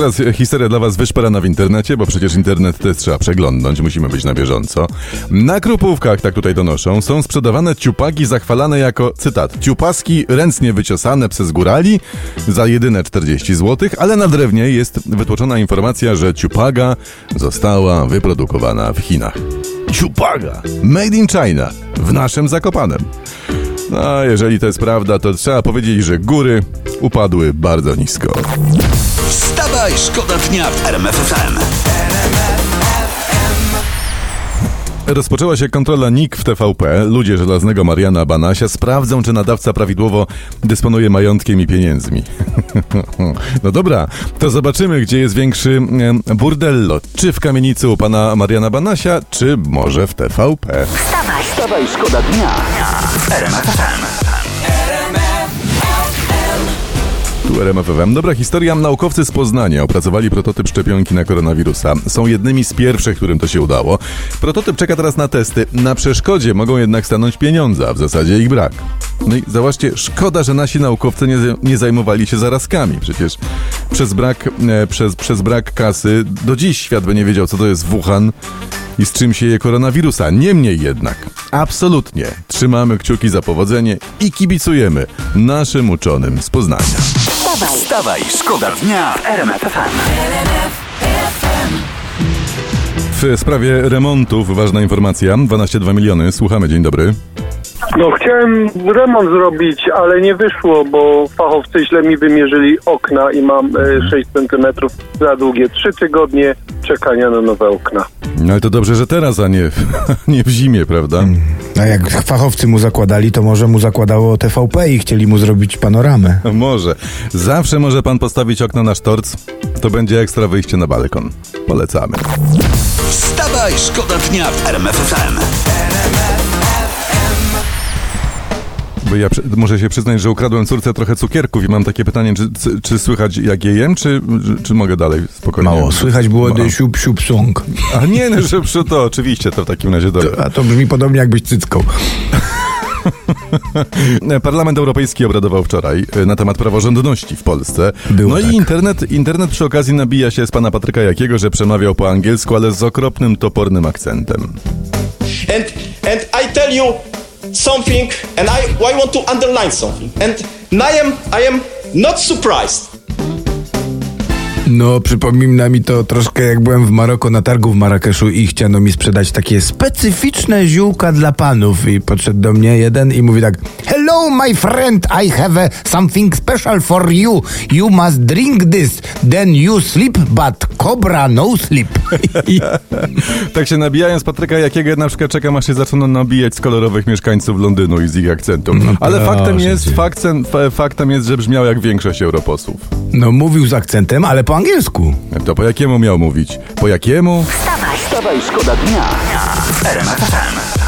Teraz e, historia dla Was wyszperana w internecie, bo przecież internet też trzeba przeglądnąć, musimy być na bieżąco. Na krupówkach, tak tutaj donoszą, są sprzedawane ciupaki zachwalane jako, cytat, ciupaski ręcznie wyciosane przez górali za jedyne 40 zł, ale na drewnie jest wytłoczona informacja, że ciupaga została wyprodukowana w Chinach. Ciupaga! Made in China! W naszym Zakopanem. No, jeżeli to jest prawda, to trzeba powiedzieć, że góry upadły bardzo nisko. Wstawaj, szkoda dnia w RMF FM. Rozpoczęła się kontrola NIK w TVP. Ludzie żelaznego Mariana Banasia sprawdzą, czy nadawca prawidłowo dysponuje majątkiem i pieniędzmi. no dobra, to zobaczymy, gdzie jest większy burdello. Czy w kamienicy u pana Mariana Banasia, czy może w TVP. Wstawaj, Wstawaj, szkoda dnia w Tu. Dobra historia. Naukowcy z Poznania opracowali prototyp szczepionki na koronawirusa. Są jednymi z pierwszych, którym to się udało. Prototyp czeka teraz na testy. Na przeszkodzie mogą jednak stanąć pieniądze, a w zasadzie ich brak. No i zauważcie, szkoda, że nasi naukowcy nie, nie zajmowali się zarazkami. Przecież przez brak, e, przez, przez brak kasy do dziś świat by nie wiedział, co to jest Wuhan i z czym sieje koronawirusa. Niemniej jednak, absolutnie trzymamy kciuki za powodzenie i kibicujemy naszym uczonym z Poznania. Wstawaj. Wstawaj, szkoda dnia w RMF FM. W sprawie remontów ważna informacja. 12,2 miliony. Słuchamy, dzień dobry. No chciałem remont zrobić, ale nie wyszło, bo fachowcy źle mi wymierzyli okna i mam e, 6 cm za długie. Trzy tygodnie czekania na nowe okna. No ale to dobrze, że teraz, a nie, nie w zimie, prawda? A jak fachowcy mu zakładali, to może mu zakładało TVP i chcieli mu zrobić panoramę. Może. Zawsze może pan postawić okno na sztorc. To będzie ekstra wyjście na balkon. Polecamy. Wstawaj, szkoda dnia w RMF Bo ja muszę się przyznać, że ukradłem córce trochę cukierków i mam takie pytanie, czy, czy, czy słychać jak je jem, czy, czy mogę dalej spokojnie? Mało, słychać było de siup siup song. A nie, no, że przy to oczywiście, to w takim razie dobra. A to brzmi podobnie jakbyś cycką. Parlament Europejski obradował wczoraj e, na temat praworządności w Polsce. Było no tak. i internet, internet przy okazji nabija się z pana Patryka Jakiego, że przemawiał po angielsku, ale z okropnym, topornym akcentem. and and I tell you something, and I I want to underline something, and I am I am not surprised. No, przypomina mi to troszkę jak byłem w Maroko na targu w Marrakeszu i chciano mi sprzedać takie specyficzne ziółka dla panów i podszedł do mnie jeden i mówi tak Hello my friend, I have something special for you. You must drink this, then you sleep, but cobra no sleep. Tak się nabijają z Patryka Jakiego, ja na przykład czekam, aż się zaczną nabijać z kolorowych mieszkańców Londynu i z ich akcentu. Ale proszę faktem jest, faktem, fa- faktem jest, że brzmiał jak większość europosłów. no mówił z akcentem, ale po angielsku. To po jakiemu miał mówić? Po jakiemu? Wstawaj, Wstawaj, szkoda dnia RMF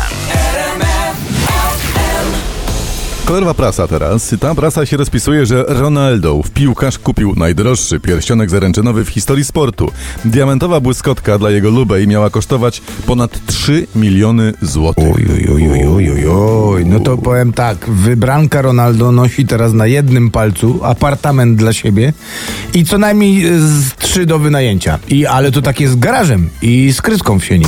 Kolorowa prasa teraz. Ta prasa się rozpisuje, że Ronaldo w piłkarz kupił najdroższy pierścionek zaręczynowy w historii sportu. Diamentowa błyskotka dla jego lubej miała kosztować ponad 3 miliony złotych. Oj, oj, oj, oj, oj, oj, oj. No to powiem tak, wybranka Ronaldo nosi teraz na jednym palcu apartament dla siebie i co najmniej z trzy do wynajęcia. I, ale to takie z garażem i z kryską w sieni.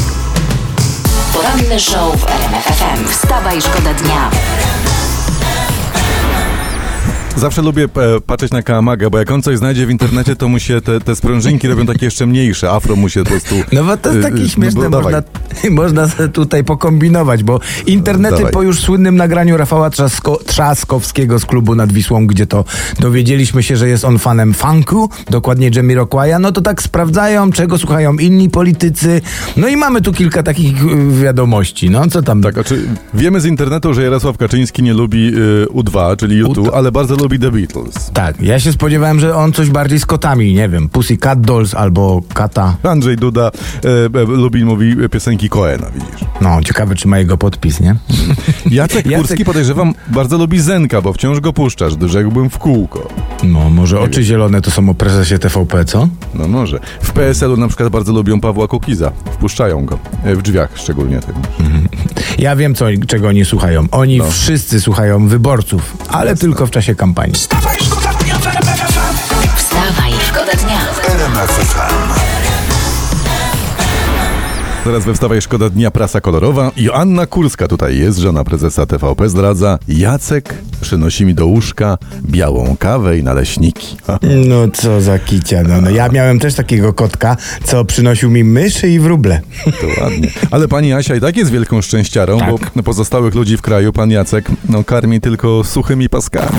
poranny show w RMF FM. Wstawaj, szkoda dnia. Zawsze lubię e, patrzeć na Kaamaga, bo jak on coś znajdzie w internecie, to mu się te, te sprężynki robią takie jeszcze mniejsze. Afro mu się po prostu... No bo to jest e, takie e, śmieszne, dawaj. można, można tutaj pokombinować, bo internety Dawaj. po już słynnym nagraniu Rafała Trzasko, Trzaskowskiego z klubu nad Wisłą, gdzie to dowiedzieliśmy się, że jest on fanem funku, dokładnie Jamiroquaia, no to tak sprawdzają, czego słuchają inni politycy. No i mamy tu kilka takich y, wiadomości, no co tam? Tak, znaczy, wiemy z internetu, że Jarosław Kaczyński nie lubi y, U2, czyli YouTube, ale bardzo lubi lubi The Beatles. Tak, ja się spodziewałem, że on coś bardziej z kotami, nie wiem, Pussycat Dolls albo Kata. Andrzej Duda e, e, lubi, mówi piosenki Coena, widzisz. No, ciekawe, czy ma jego podpis, nie? Jacek Jacek- Kurski podejrzewam bardzo lubi Zenka, bo wciąż go puszczasz, rzekłbym w kółko. No, może oczy zielone to są o prezesie TVP, co? No może. W PSL-u na przykład bardzo lubią Pawła Kukiza. Wpuszczają go. E, W drzwiach szczególnie tego. Ja wiem, co, czego oni słuchają. Oni No. wszyscy słuchają wyborców, ale tylko w czasie kampanii. Wstawaj, szkoda dnia w RMF FM. Wstawaj, szkoda dnia. RMF FM. Zaraz we Wstawaj Szkoda Dnia Prasa Kolorowa. Joanna Kurska tutaj jest, żona prezesa TVP zdradza. Jacek przynosi mi do łóżka białą kawę i naleśniki. No co za kicia, no, no. Ja miałem też takiego kotka, co przynosił mi myszy i wróble. To ładnie. Ale pani Asia i tak jest wielką szczęściarą, Tak. bo pozostałych ludzi w kraju pan Jacek no, karmi tylko suchymi paskami.